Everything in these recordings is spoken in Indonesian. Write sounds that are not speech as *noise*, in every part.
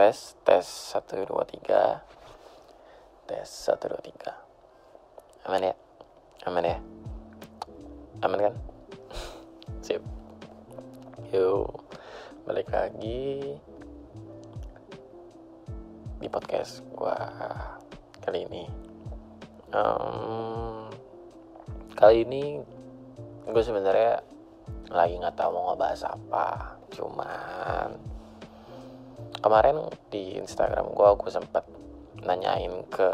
tes tes satu dua tiga. Tes satu dua tiga. Aman ya? Aman ya? Aman kan? *laughs* Sip. Yuk balik lagi di podcast gua kali ini. Um, kali ini gue sebenarnya lagi nggak tahu mau ngebahas apa. Cuman kemarin di Instagram gue gue sempat nanyain ke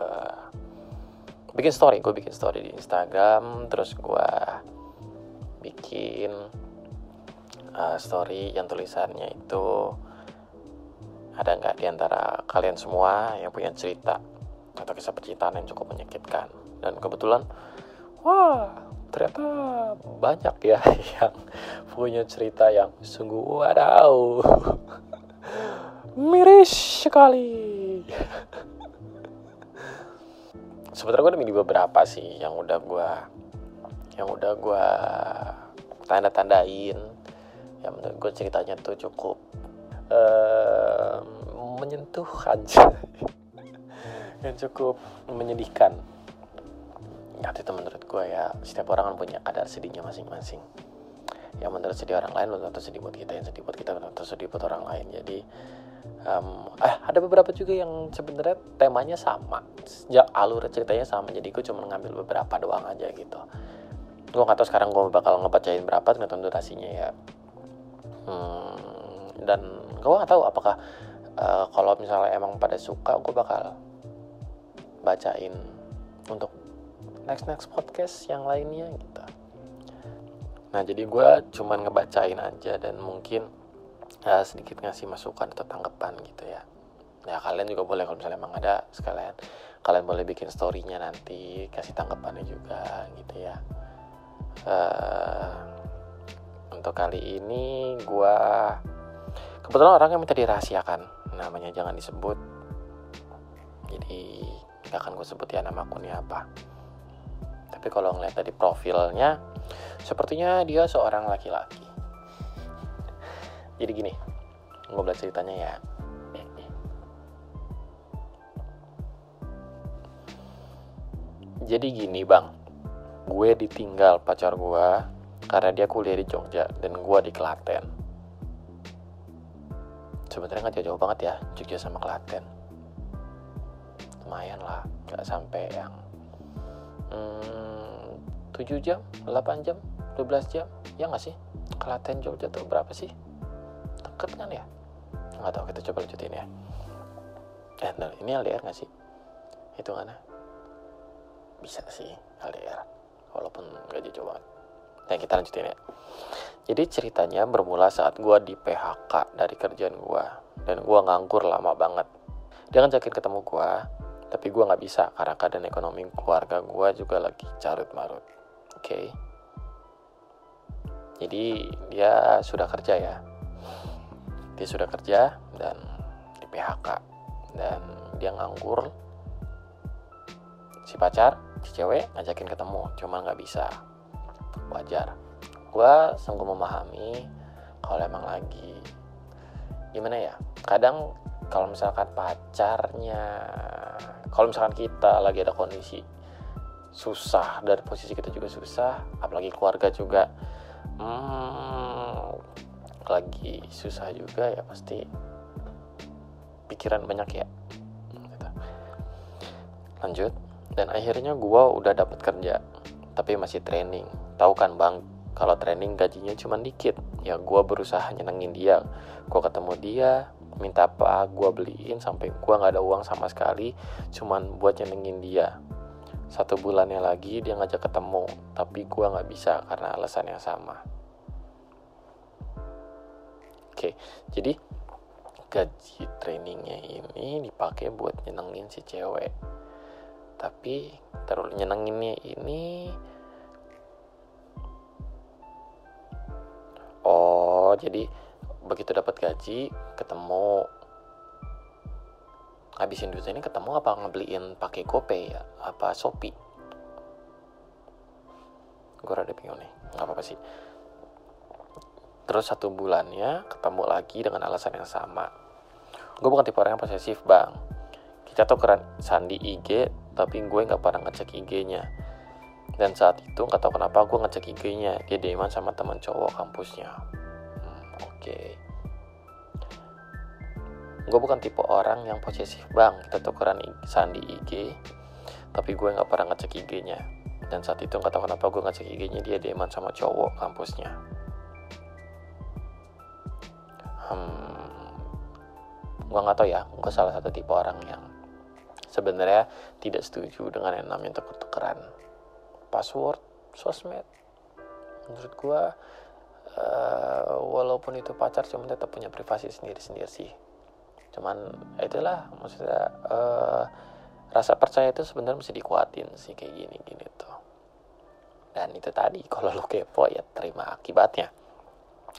bikin story gue bikin story di Instagram terus gue bikin uh, story yang tulisannya itu ada nggak di antara kalian semua yang punya cerita atau kisah percintaan yang cukup menyakitkan? Dan kebetulan wah ternyata banyak ya *laughs* yang punya cerita yang sungguh wadaw *laughs* miris sekali. Sebenarnya gue udah beberapa sih yang udah gue yang udah gue tanda tandain yang menurut gue ceritanya tuh cukup uh, menyentuh aja. *laughs* Yang cukup menyedihkan. Ya itu menurut gue ya setiap orang kan punya kadar sedihnya masing-masing. Yang menurut sedih orang lain belum tentu sedih buat kita yang sedih buat kita belum sedih buat orang lain. Jadi um, eh ada beberapa juga yang sebenarnya temanya sama. Sejak alur ceritanya sama. Jadi gue cuma ngambil beberapa doang aja gitu. Gue nggak tahu sekarang gue bakal ngebacain berapa tergantung durasinya ya. Hmm, dan gue nggak tahu apakah uh, kalau misalnya emang pada suka gue bakal bacain untuk next next podcast yang lainnya gitu. Nah jadi gue cuman ngebacain aja dan mungkin ya, sedikit ngasih masukan atau tanggapan gitu ya. Ya kalian juga boleh kalau misalnya emang ada sekalian kalian boleh bikin storynya nanti kasih tanggapannya juga gitu ya. Uh, untuk kali ini gue kebetulan orangnya minta dirahasiakan namanya jangan disebut. Jadi gak akan gue sebut ya nama akunnya apa. Tapi kalau ngeliat dari profilnya sepertinya dia seorang laki-laki jadi gini gue belajar ceritanya ya. Jadi gini bang. Gue ditinggal pacar gue karena dia kuliah di Jogja dan gue di Klaten. Sebenarnya nggak jauh-jauh banget ya Jogja sama Klaten. Lumayan lah nggak sampai yang hmm, 7 jam 8 jam 12 jam. Ya nggak sih? Klaten Jogja tuh berapa sih deket kan ya? Nggak tahu kita coba lanjutin ya. Eh nah, ini LDR nggak sih? Hitungannya? Bisa sih LDR walaupun gak jauh banget nah kita lanjutin ya. Jadi ceritanya bermula saat gue di PHK dari kerjaan gue dan gue nganggur lama banget. Dia ngajakin ketemu gue tapi gue nggak bisa karena keadaan ekonomi keluarga gue juga lagi carut marut oke? Okay? jadi dia sudah kerja ya dia sudah kerja dan di PHK dan dia nganggur. Si pacar si cewek ngajakin ketemu cuma nggak bisa. Wajar. Gue sungguh memahami kalau emang lagi gimana ya kadang kalau misalkan pacarnya kalau misalkan kita lagi ada kondisi susah dari posisi kita juga susah apalagi keluarga juga hmm, lagi susah juga ya pasti pikiran banyak ya. Gitu. lanjut. Dan akhirnya gue udah dapat kerja tapi masih training. Tahu kan bang kalau training gajinya cuma dikit. Ya gue berusaha nyenengin dia. Gue ketemu dia minta apa gue beliin sampai gue nggak ada uang sama sekali cuman buat nyenengin dia. Satu bulannya lagi dia ngajak ketemu tapi gue nggak bisa karena alasan yang sama Oke, jadi gaji trainingnya ini dipakai buat nyenengin si cewek. Tapi terus nyenenginnya ini Oh, jadi begitu dapat gaji, ketemu habisin duitnya ini ketemu apa ngebeliin pakai GoPay ya? Apa Shopee? Gue rada bingung nih, nggak apa-apa sih terus satu bulannya ketemu lagi dengan alasan yang sama. Gue bukan tipe orang yang posesif bang. Kita tuh keren sandi IG tapi gue nggak pernah ngecek IG-nya dan saat itu nggak tahu kenapa gue ngecek IG-nya dia deman sama teman cowok kampusnya. Hmm, oke. Okay. gue bukan tipe orang yang posesif bang. Kita tukeran sandi IG tapi gue nggak pernah ngecek IG-nya dan saat itu nggak tahu kenapa gue ngecek IG-nya dia deman sama cowok kampusnya hmm, gue nggak tahu ya gue salah satu tipe orang yang sebenarnya tidak setuju dengan yang namanya tuker-tukeran password sosmed. Menurut gue uh, walaupun itu pacar cuma tetap punya privasi sendiri-sendiri sih. Cuman itulah maksudnya uh, rasa percaya itu sebenarnya mesti dikuatin sih kayak gini gini tuh. Dan itu tadi kalau lo kepo ya terima akibatnya.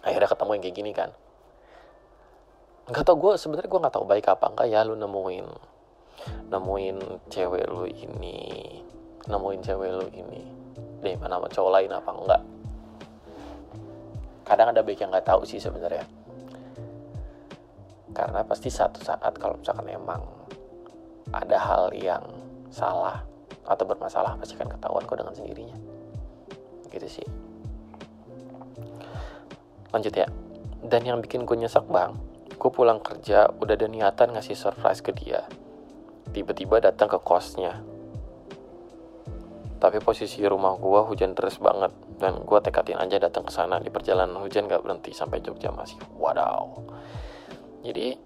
Akhirnya ketemu yang kayak gini kan nggak tau gue sebenarnya gue nggak tau baik apa enggak ya lu nemuin nemuin cewek lu ini nemuin cewek lu ini. Deh mana sama cowok lain apa enggak? Kadang ada baik yang nggak tahu sih sebenarnya. Karena pasti satu saat kalau misalkan emang ada hal yang salah atau bermasalah pasti akan ketahuan kok dengan sendirinya. Gitu sih. Lanjut ya. Dan yang bikin gue nyesek bang gue pulang kerja udah ada niatan ngasih surprise ke dia. Tiba-tiba datang ke kosnya. Tapi posisi rumah gue hujan deras banget dan gue tekatin aja datang ke sana. Di perjalanan hujan gak berhenti sampai Jogja masih wadaw. Jadi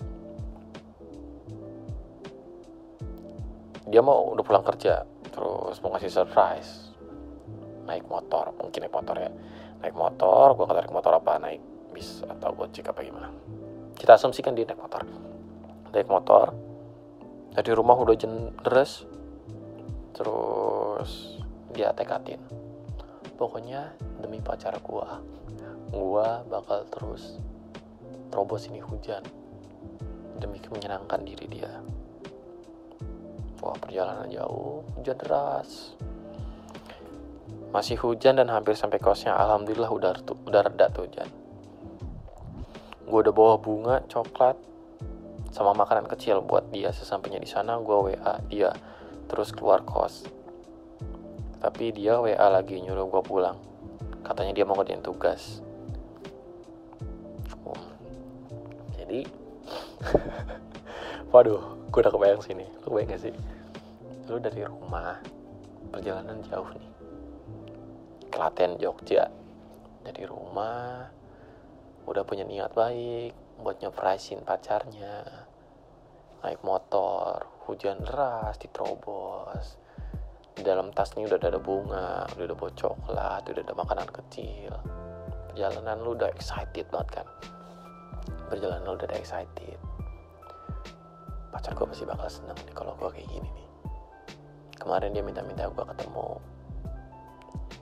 dia mau udah pulang kerja terus mau ngasih surprise. Naik motor mungkin naik motor ya. Naik motor gue kata naik motor apa naik bis atau gojek apa gimana kita asumsikan dia naik motor. Naik motor. Dari rumah udah deres terus dia tekatin. Pokoknya demi pacar gua gua bakal terus terobos ini hujan demi menyenangkan diri dia. Wah perjalanan jauh hujan deras. Masih hujan dan hampir sampai kosnya alhamdulillah udah udah reda tuh hujan gue udah bawa bunga coklat sama makanan kecil buat dia sesampainya di sana. Gue wa dia terus keluar kos. Tapi dia wa lagi nyuruh gue pulang. Katanya dia mau ngerjain tugas. Um. jadi *laughs* waduh gue udah kebayang sini lu kebayang gak sih? Lu dari rumah perjalanan jauh nih. Klaten Jogja. Dari rumah udah punya niat baik buat nyepresin pacarnya. Naik motor hujan deras diterobos. Di dalam nih udah ada bunga udah ada bawa coklat udah ada makanan kecil. Perjalanan lu udah excited banget kan? Perjalanan lu udah ada excited. Pacar gue pasti bakal seneng nih kalau gue kayak gini nih. Kemarin dia minta-minta gue ketemu.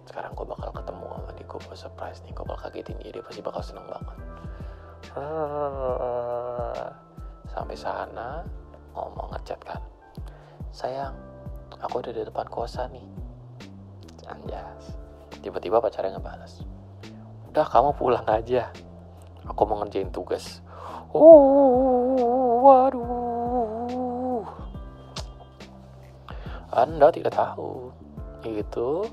Sekarang gue bakal ketemu surprise nih gue bakal kagetin? Dia dia pasti bakal seneng banget. *laughs* Sampai sana ngomong ngechat kan? Sayang aku udah di depan kosan nih. Anjas. Tiba-tiba pacarnya ngebalas udah kamu pulang aja. Aku mau ngerjain tugas. Oh waduh. Anda tidak tahu. Itu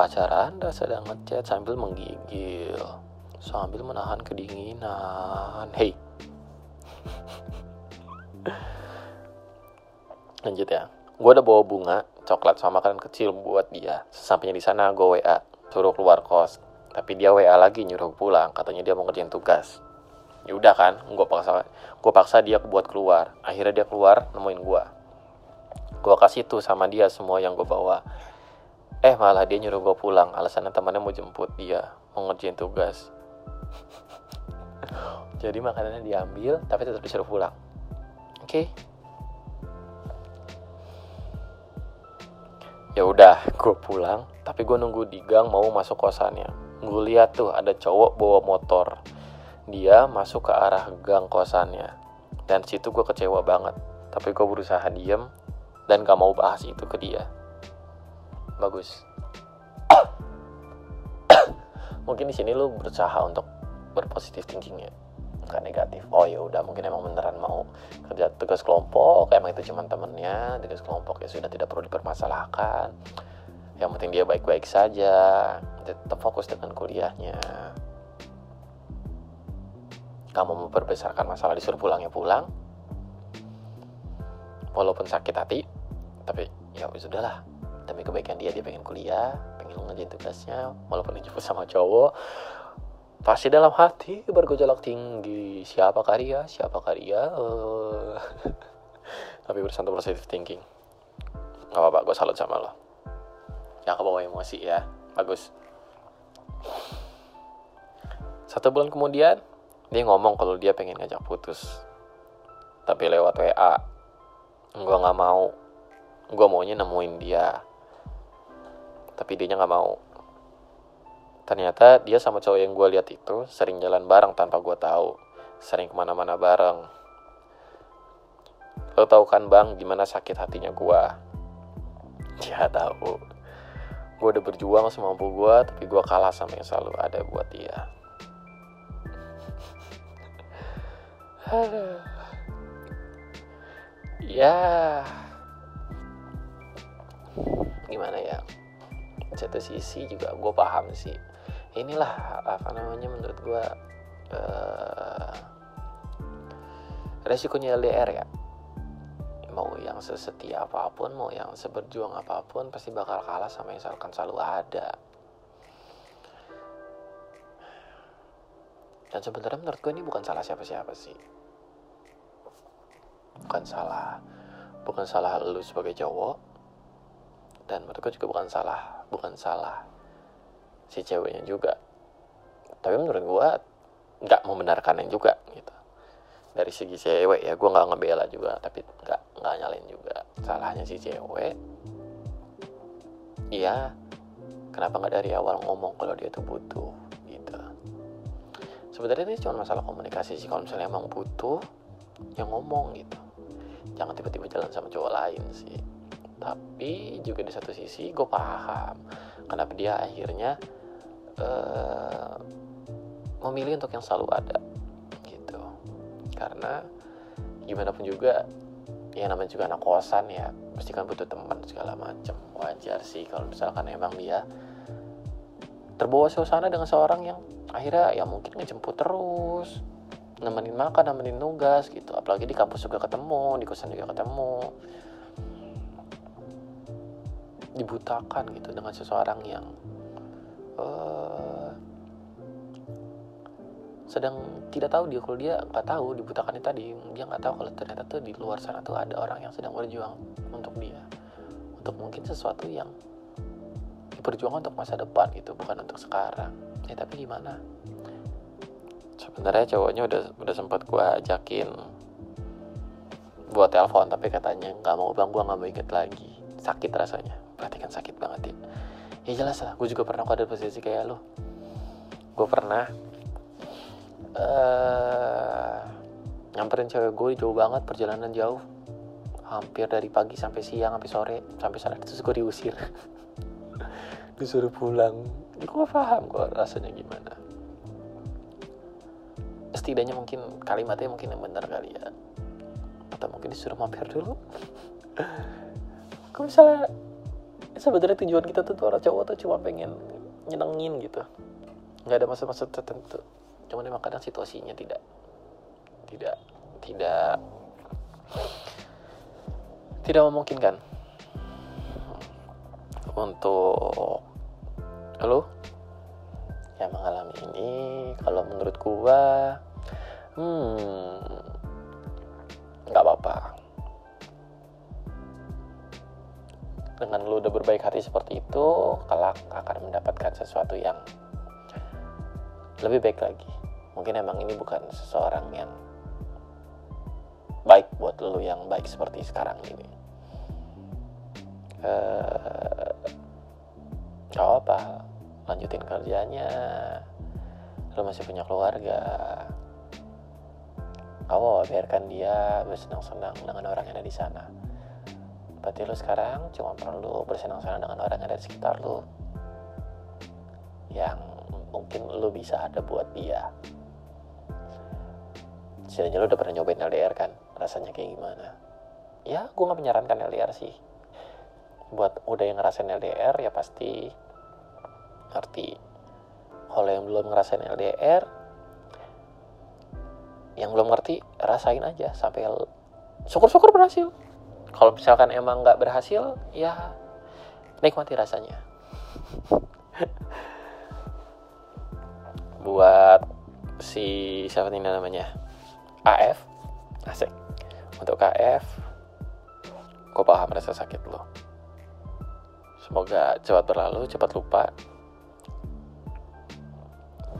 pacar Anda sedang ngechat sambil menggigil, sambil menahan kedinginan. Hei. *laughs* Lanjut ya. Gue udah bawa bunga, coklat sama makanan kecil buat dia. Sesampainya di sana gue WA, suruh keluar kos. Tapi dia WA lagi nyuruh pulang, katanya dia mau ngerjain tugas. Ya udah kan, gue paksa, gue paksa dia buat keluar. Akhirnya dia keluar nemuin gue. Gue kasih tuh sama dia semua yang gue bawa eh malah dia nyuruh gue pulang. Alasannya temannya mau jemput. Dia mau ngerjain tugas. *laughs* Jadi makanannya diambil tapi tetap disuruh pulang. Oke. Okay. ya udah gue pulang tapi gue nunggu di gang mau masuk kosannya. Gue lihat tuh ada cowok bawa motor. Dia masuk ke arah gang kosannya. Dan situ gue kecewa banget. Tapi gue berusaha diem dan gak mau bahas itu ke dia bagus. Mungkin di sini lu berusaha untuk berpositif thinking ya menangkapkan negatif. Oh ya udah mungkin emang beneran mau kerja tugas kelompok. Emang itu cuma temennya tugas kelompok ya sudah tidak perlu dipermasalahkan. Yang penting dia baik-baik saja tetap fokus dengan kuliahnya. Kamu memperbesarkan masalah disuruh pulang ya pulang. Walaupun sakit hati tapi ya sudahlah demi kebaikan dia dia pengen kuliah pengen ngerjain tugasnya walaupun dijemput sama cowok. Pasti dalam hati bergejolak tinggi siapa karya siapa karya uh. *laughs* tapi bersantap positive thinking. Gak apa-apa gue salut sama lo. Jangan kebawa emosi ya. Bagus. Satu bulan kemudian dia ngomong kalau dia pengen ngajak putus. Tapi lewat WA gue nggak mau. Gue maunya nemuin dia tapi dia nggak mau. Ternyata dia sama cowok yang gue lihat itu sering jalan bareng tanpa gue tahu. Sering ke mana-mana bareng. Lo tau kan bang gimana sakit hatinya gue dia tahu. Gue udah berjuang semampu gue tapi gue kalah sama yang selalu ada buat dia. *laughs* Ya. Gimana ya satu sisi juga gue paham sih. Inilah apa namanya menurut gue uh, resikonya LDR ya. Mau yang sesetia apa pun mau yang seberjuang apa pun pasti bakal kalah sama yang selalu ada. Dan sebenarnya menurut gue ini bukan salah siapa-siapa sih. Bukan salah bukan salah lu sebagai cowok dan menurut gue juga bukan salah bukan salah si ceweknya juga. Tapi menurut gue nggak membenarkan yang juga gitu. Dari segi cewek ya gue nggak ngebela juga tapi nggak nggak nyalain juga. Salahnya si cewek. Iya kenapa nggak dari awal ngomong kalau dia tuh butuh gitu. Sebenarnya ini cuma masalah komunikasi sih kalau misalnya emang butuh yang ngomong gitu. Jangan tiba-tiba jalan sama cowok lain sih tapi juga di satu sisi gue paham kenapa dia akhirnya uh, memilih untuk yang selalu ada gitu. Karena gimana pun juga ya namanya juga anak kosan ya pasti kan butuh teman segala macam wajar sih kalau misalkan emang dia terbawa suasana dengan seorang yang akhirnya ya mungkin ngejemput terus nemenin makan nemenin nugas gitu. Apalagi di kampus juga ketemu di kosan juga ketemu dibutakan gitu dengan seseorang yang uh, sedang tidak tahu dia kalau dia nggak tahu dibutakan itu tadi dia nggak tahu kalau ternyata tuh di luar sana tuh ada orang yang sedang berjuang untuk dia untuk mungkin sesuatu yang diperjuangkan untuk masa depan gitu bukan untuk sekarang. Ya tapi gimana? Sebenarnya cowoknya udah udah sempat gue ajakin buat telepon tapi katanya nggak mau bang gue nggak mau inget lagi. Sakit rasanya berarti kan sakit banget ya ya jelas lah gue juga pernah kok ada posisi kayak lo gue pernah uh, nyamperin cewek gue jauh banget perjalanan jauh. Hampir dari pagi sampai siang sampai sore sampai sana terus gue diusir. *laughs* Disuruh pulang. Gue paham gue rasanya gimana. Setidaknya mungkin kalimatnya mungkin yang benar kali ya. Atau mungkin disuruh mampir dulu. *laughs* Kalau misalnya sebenarnya tujuan kita tuh orang cowok tuh cuma pengen nyenengin gitu. Nggak ada maksud-maksud tertentu. Cuman emang kadang situasinya tidak tidak tidak tidak memungkinkan. Untuk lo yang mengalami ini kalau menurut gua hmm nggak apa-apa dengan lu udah berbaik hati seperti itu kelak akan mendapatkan sesuatu yang lebih baik lagi. Mungkin emang ini bukan seseorang yang baik buat lu yang baik seperti sekarang ini. Uh, apa lanjutin kerjanya. Lu masih punya keluarga. Kamu biarkan dia bersenang-senang dengan orang yang ada di sana berarti lu sekarang cuma perlu bersenang-senang dengan orang yang ada di sekitar lu. Yang mungkin lu bisa ada buat dia. Aja lo udah pernah nyobain LDR kan? Rasanya kayak gimana? Ya gue nggak menyarankan LDR sih. Buat udah yang ngerasain LDR ya pasti ngerti. Kalau yang belum ngerasain LDR yang belum ngerti rasain aja sampai syukur-syukur berhasil kalau misalkan emang nggak berhasil ya nikmati rasanya. *laughs* Buat si siapa ini namanya? AF asik. Untuk KF gue paham rasa sakit lo semoga cepat berlalu cepat lupa.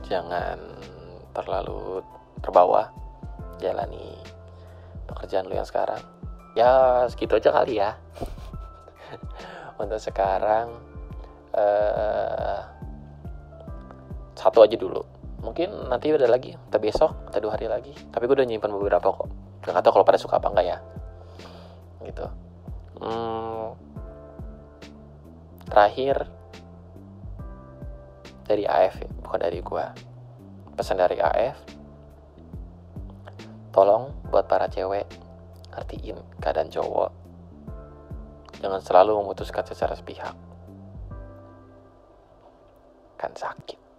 Jangan terlalu terbawa. Jalani pekerjaan lu yang sekarang ya segitu aja kali ya. *laughs* Untuk sekarang uh, satu aja dulu. Mungkin nanti ada lagi atau besok atau dua hari lagi. Tapi gue udah nyimpan beberapa kok. Gak tau kalau pada suka apa enggak ya. Gitu. Hmm, terakhir dari AF bukan dari gue pesan dari AF tolong buat para cewek ngertiin keadaan cowok. Jangan selalu memutuskan secara sepihak. Kan sakit